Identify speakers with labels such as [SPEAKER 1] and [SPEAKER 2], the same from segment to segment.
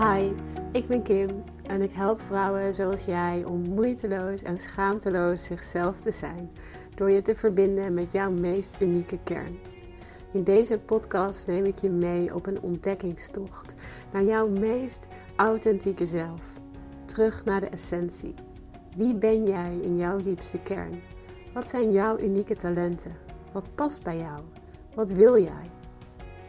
[SPEAKER 1] Hi, ik ben Kim en ik help vrouwen zoals jij om moeiteloos en schaamteloos zichzelf te zijn door je te verbinden met jouw meest unieke kern. In deze podcast neem ik je mee op een ontdekkingstocht naar jouw meest authentieke zelf. Terug naar de essentie. Wie ben jij in jouw diepste kern? Wat zijn jouw unieke talenten? Wat past bij jou? Wat wil jij?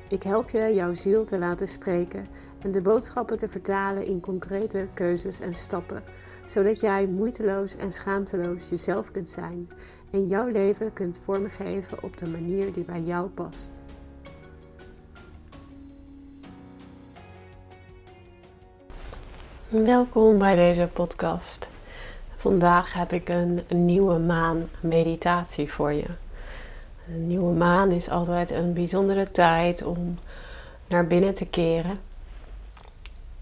[SPEAKER 1] Ik help je jouw ziel te laten spreken en de boodschappen te vertalen in concrete keuzes en stappen, zodat jij moeiteloos en schaamteloos jezelf kunt zijn en jouw leven kunt vormgeven op de manier die bij jou past. Welkom bij deze podcast. Vandaag heb ik een, nieuwe maan meditatie voor je. Een nieuwe maan is altijd een bijzondere tijd om naar binnen te keren.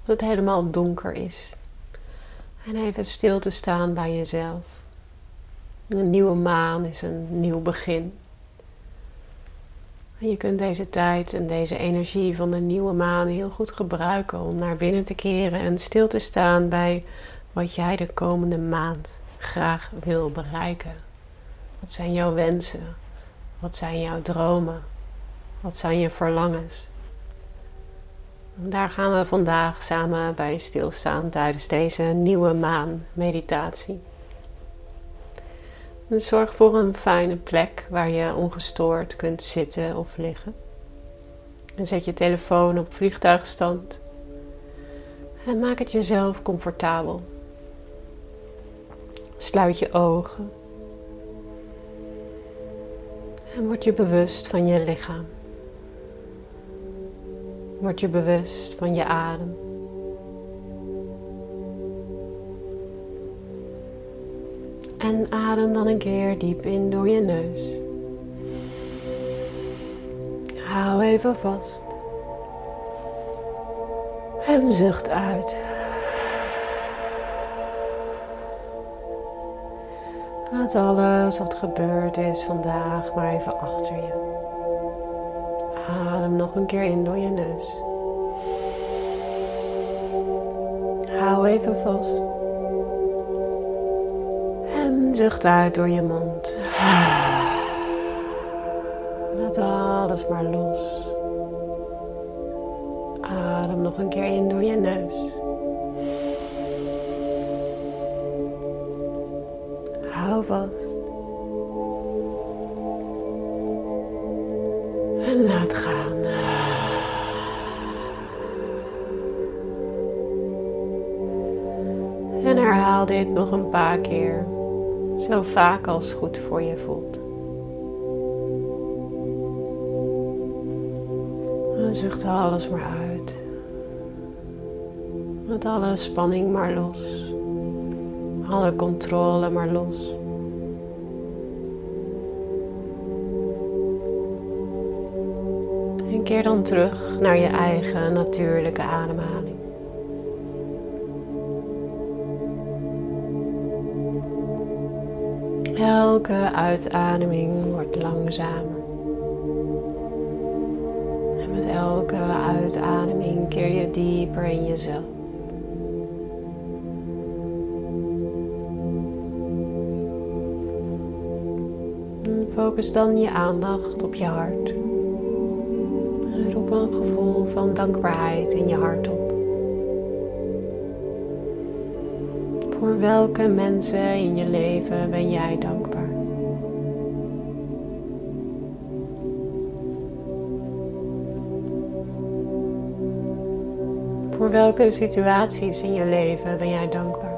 [SPEAKER 1] Het helemaal donker is. En even stil te staan bij jezelf. Een nieuwe maan is een nieuw begin. Je kunt deze tijd en deze energie van de nieuwe maan heel goed gebruiken om naar binnen te keren en stil te staan bij wat jij de komende maand graag wil bereiken. Wat zijn jouw wensen? Wat zijn jouw dromen? Wat zijn je verlangens? Daar gaan we vandaag samen bij stilstaan tijdens deze nieuwe maan meditatie. Dus zorg voor een fijne plek waar je ongestoord kunt zitten of liggen. En zet je telefoon op vliegtuigstand. En maak het jezelf comfortabel. Sluit je ogen. En word je bewust van je lichaam. Word je bewust van je adem. En adem dan een keer diep in door je neus. Hou even vast. En zucht uit. Laat alles wat gebeurd is vandaag maar even achter je. Nog een keer in door je neus. Hou even vast. En zucht uit door je mond. Laat alles maar los. Adem nog een keer in door je neus. Hou vast. En laat dit nog een paar keer, zo vaak als goed voor je voelt. En zucht alles maar uit. Laat alle spanning maar los. Alle controle maar los. En keer dan terug naar je eigen natuurlijke ademhaling. Elke uitademing wordt langzamer. En met elke uitademing keer je dieper in jezelf. Focus dan je aandacht op je hart. Roep een gevoel van dankbaarheid in je hart op. Voor welke mensen in je leven ben jij dankbaar? Voor welke situaties in je leven ben jij dankbaar?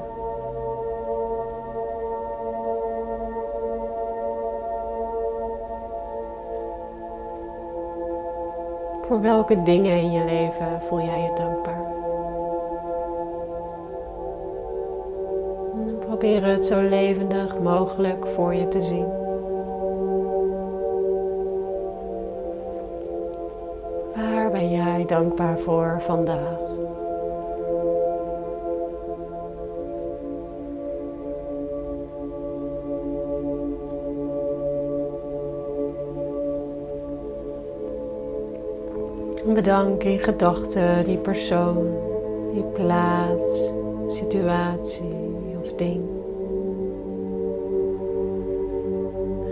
[SPEAKER 1] Voor welke dingen in je leven voel jij je dankbaar? Probeer het zo levendig mogelijk voor je te zien. Waar ben jij dankbaar voor vandaag? Bedank in gedachten die persoon die plaats, situatie of ding.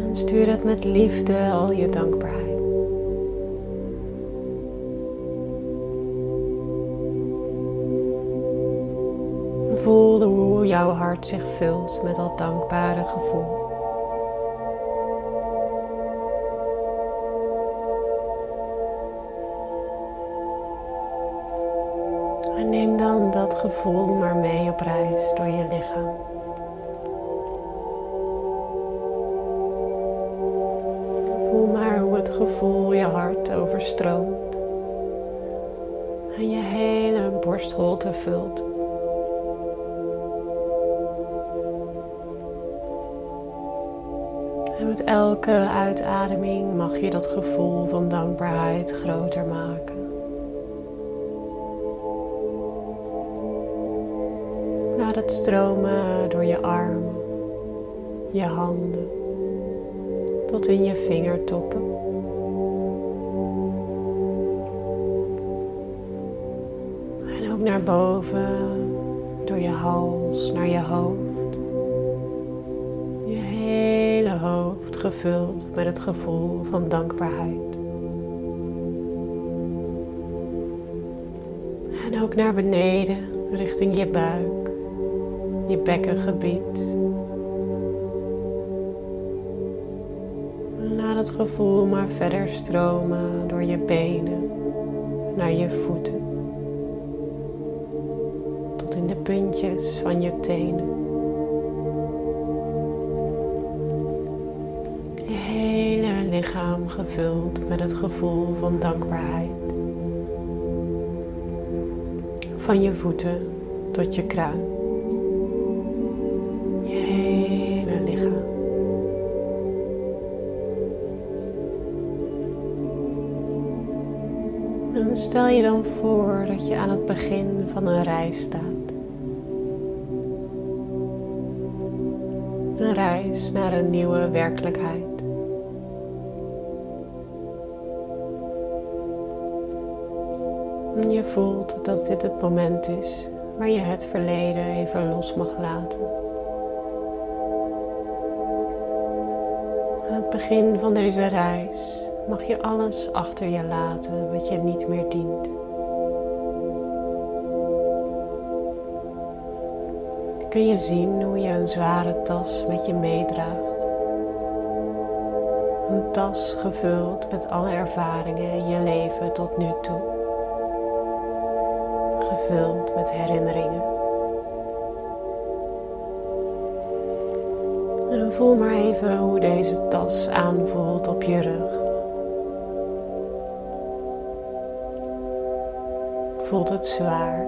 [SPEAKER 1] En stuur het met liefde al je dankbaarheid. Voel hoe jouw hart zich vult met dat dankbare gevoel. Gevoel maar mee op reis door je lichaam. Voel maar hoe het gevoel je hart overstroomt en je hele borstholte vult. En met elke uitademing mag je dat gevoel van dankbaarheid groter maken. Stromen door je armen, je handen, tot in je vingertoppen. En ook naar boven, door je hals, naar je hoofd. Je hele hoofd gevuld met het gevoel van dankbaarheid. En ook naar beneden, richting je buik je bekkengebied. Laat het gevoel maar verder stromen door je benen naar je voeten. Tot in de puntjes van je tenen. Je hele lichaam gevuld met het gevoel van dankbaarheid. Van je voeten tot je kruin. Stel je dan voor dat je aan het begin van een reis staat. Een reis naar een nieuwe werkelijkheid. Je voelt dat dit het moment is waar je het verleden even los mag laten. Aan het begin van deze reis mag je alles achter je laten wat je niet meer dient. Kun je zien hoe je een zware tas met je meedraagt? Een tas gevuld met alle ervaringen in je leven tot nu toe. Gevuld met herinneringen. En voel maar even hoe deze tas aanvoelt op je rug. Voelt het zwaar?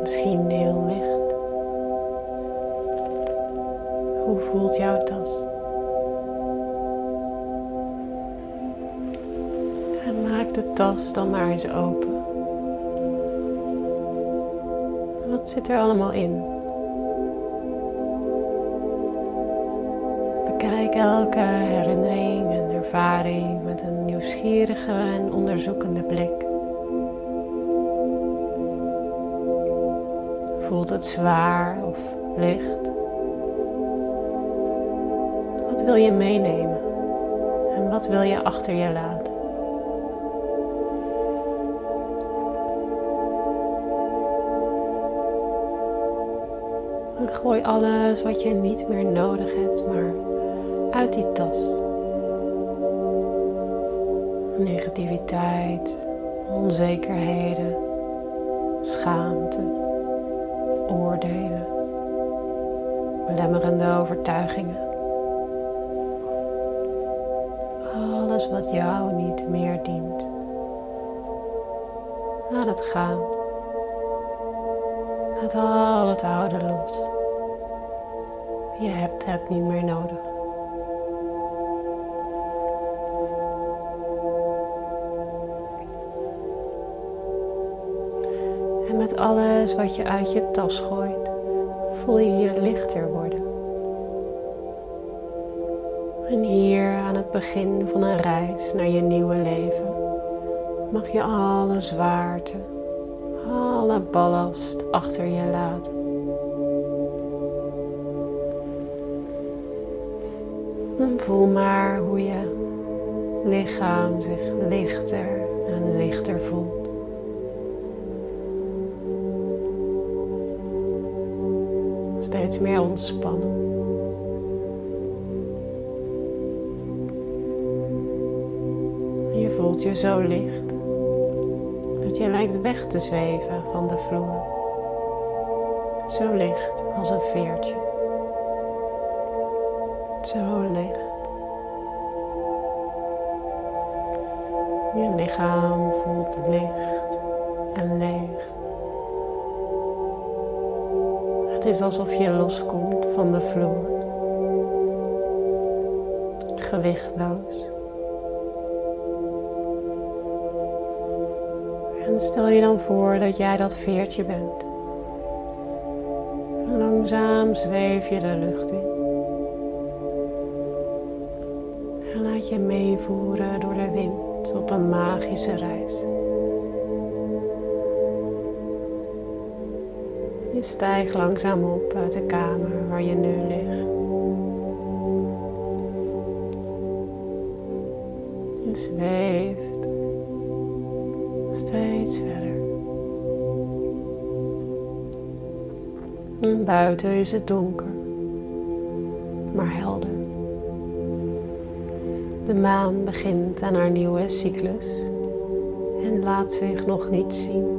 [SPEAKER 1] Misschien heel licht. Hoe voelt jouw tas? En maak de tas dan maar eens open. Wat zit er allemaal in? Bekijk elke herinnering met een nieuwsgierige en onderzoekende blik. Voelt het zwaar of licht? Wat wil je meenemen en wat wil je achter je laten? En gooi alles wat je niet meer nodig hebt, maar uit die tas negativiteit, onzekerheden, schaamte, oordelen, belemmerende overtuigingen. Alles wat jou niet meer dient. Laat het gaan. Laat al het oude los. Je hebt het niet meer nodig. Met alles wat je uit je tas gooit, voel je je lichter worden. En hier aan het begin van een reis naar je nieuwe leven mag je alle zwaarte, alle ballast achter je laten. En voel maar hoe je lichaam zich lichter en lichter voelt. Steeds meer ontspannen. Je voelt je zo licht dat je lijkt weg te zweven van de vloer. Zo licht als een veertje. Zo licht. Je lichaam voelt licht en leeg. Het is alsof je loskomt van de vloer. Gewichtloos. En stel je dan voor dat jij dat veertje bent. langzaam zweef je de lucht in. En laat je meevoeren door de wind op een magische reis. Je stijgt langzaam op uit de kamer waar je nu ligt. Je zweeft steeds verder. En buiten is het donker, maar helder. De maan begint aan haar nieuwe cyclus en laat zich nog niet zien.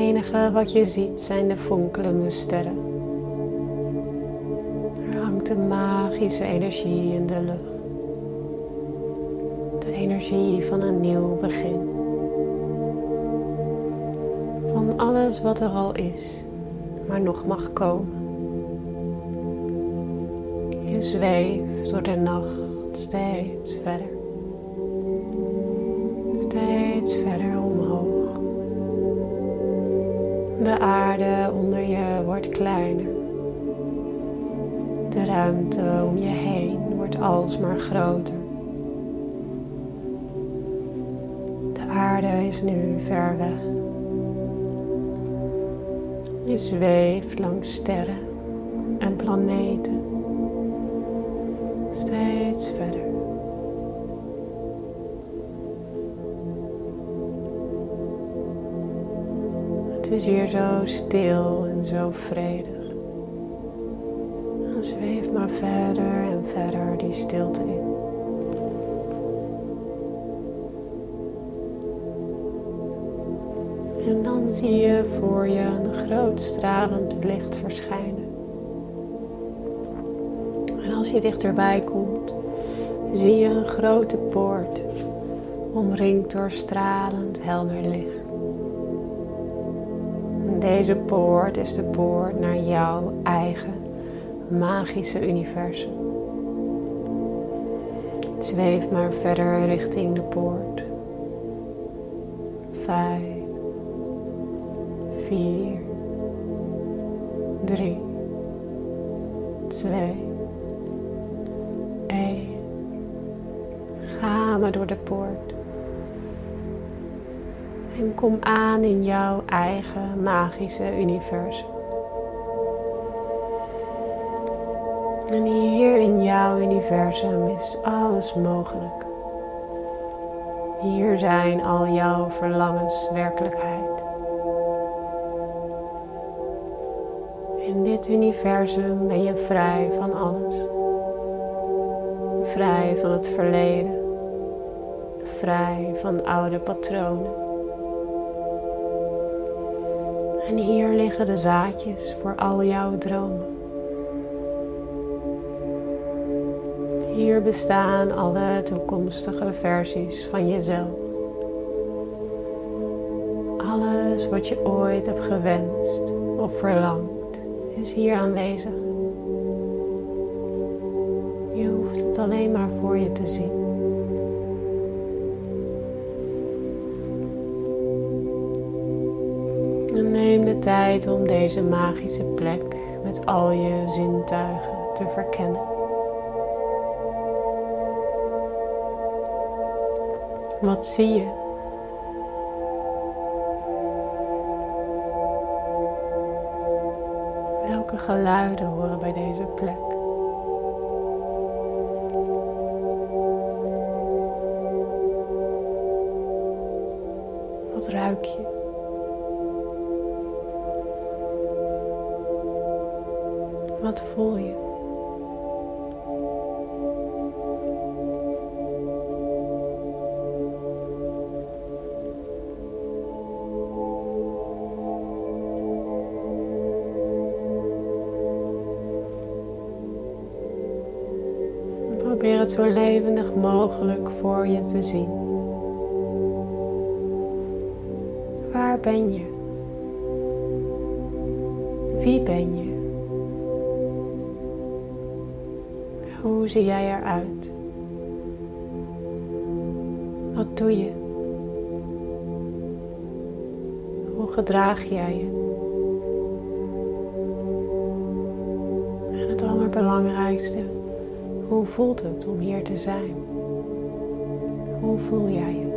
[SPEAKER 1] Enige wat je ziet zijn de fonkelende sterren. Er hangt een magische energie in de lucht. De energie van een nieuw begin. Van alles wat er al is, maar nog mag komen. Je zweeft door de nacht steeds verder. Steeds verder omhoog. De aarde onder je wordt kleiner. De ruimte om je heen wordt alsmaar groter. De aarde is nu ver weg. Je zweeft langs sterren en planeten steeds verder. Is hier zo stil en zo vredig. Zweef maar verder en verder die stilte in. En dan zie je voor je een groot stralend licht verschijnen als je dichterbij komt, zie je een grote poort, omringd door stralend helder licht. Deze poort is de poort naar jouw eigen magische universum. Zweef maar verder richting de poort. Vijf, vier, drie, twee, door de poort. En kom aan in jouw eigen magische universum. En hier in jouw universum is alles mogelijk. Hier zijn al jouw verlangens werkelijkheid. In dit universum ben je vrij van alles. Vrij van het verleden vrij van oude patronen. En hier liggen de zaadjes voor al jouw dromen. Hier bestaan alle toekomstige versies van jezelf. Alles wat je ooit hebt gewenst of verlangd is hier aanwezig. Je hoeft het alleen maar voor je te zien. Tijd om deze magische plek met al je zintuigen te verkennen. Wat zie je? Welke geluiden horen bij deze plek? Wat ruik je? Wat voel je? Probeer het zo levendig mogelijk voor je te zien. Waar ben je? Wie ben je? Hoe zie jij eruit? Wat doe je? Hoe gedraag jij je? En het allerbelangrijkste, hoe voelt het om hier te zijn? Hoe voel jij je?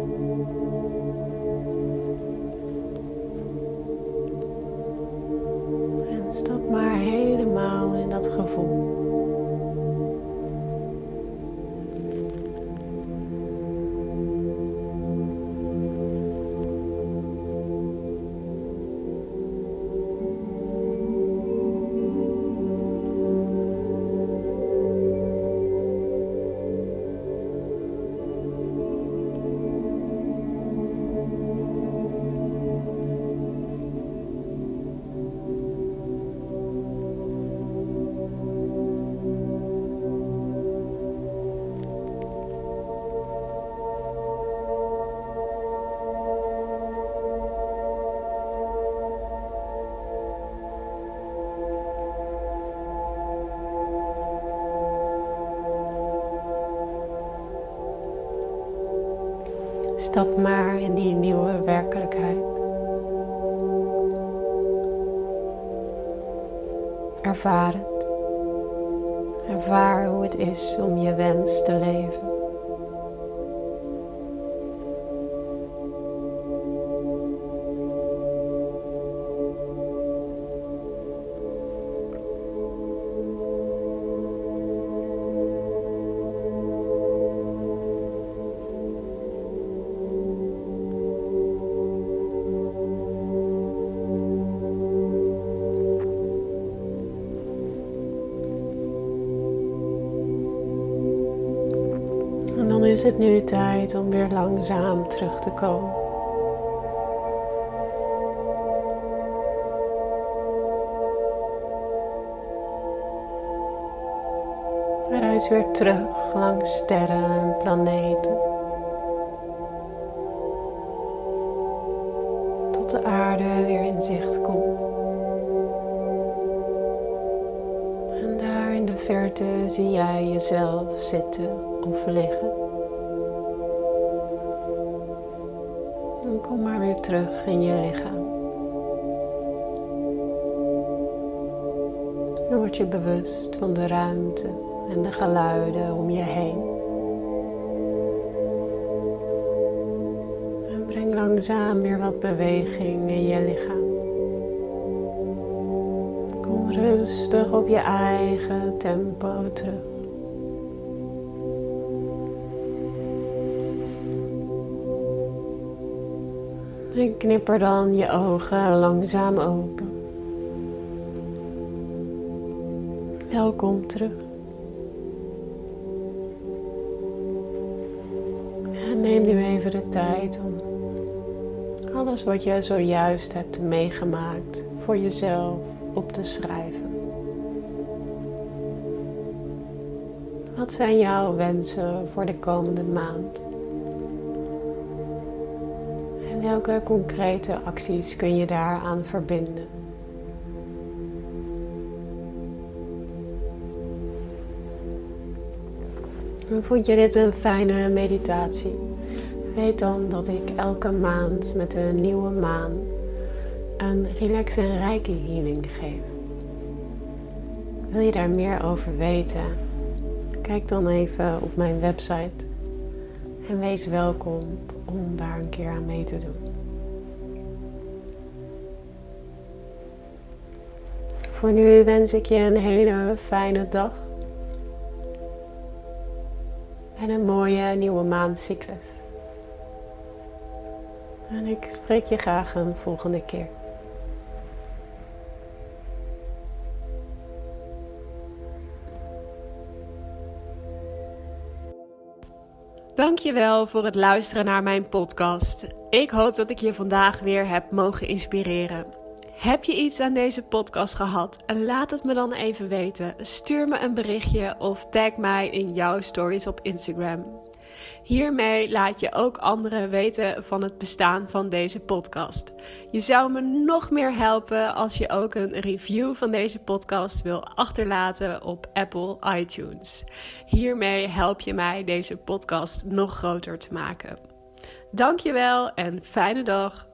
[SPEAKER 1] Stap maar in die nieuwe werkelijkheid. Ervaar het. Ervaar hoe het is om je wens te leven. Is het nu tijd om weer langzaam terug te komen. Reis weer terug langs sterren en planeten. Tot de aarde weer in zicht komt. En daar in de verte zie jij jezelf zitten of liggen. Kom maar weer terug in je lichaam. Dan word je bewust van de ruimte en de geluiden om je heen. En breng langzaam weer wat beweging in je lichaam. Kom rustig op je eigen tempo terug. En knipper dan je ogen langzaam open. Welkom terug. En neem nu even de tijd om alles wat je zojuist hebt meegemaakt voor jezelf op te schrijven. Wat zijn jouw wensen voor de komende maand? Welke concrete acties kun je daaraan verbinden? Vond je dit een fijne meditatie? Weet dan dat ik elke maand met een nieuwe maan een relax en rijke healing geef. Wil je daar meer over weten? Kijk dan even op mijn website En wees welkom om daar een keer aan mee te doen. Voor nu wens ik je een hele fijne dag. En een mooie nieuwe maandcyclus. En ik spreek je graag een volgende keer. Dankjewel voor het luisteren naar mijn podcast. Ik hoop dat ik je vandaag weer heb mogen inspireren. Heb je iets aan deze podcast gehad? Laat het me dan even weten. Stuur me een berichtje of tag mij in jouw stories op Instagram. Hiermee laat je ook anderen weten van het bestaan van deze podcast. Je zou me nog meer helpen als je ook een review van deze podcast wil achterlaten op Apple iTunes. Hiermee help je mij deze podcast nog groter te maken. Dankjewel en fijne dag.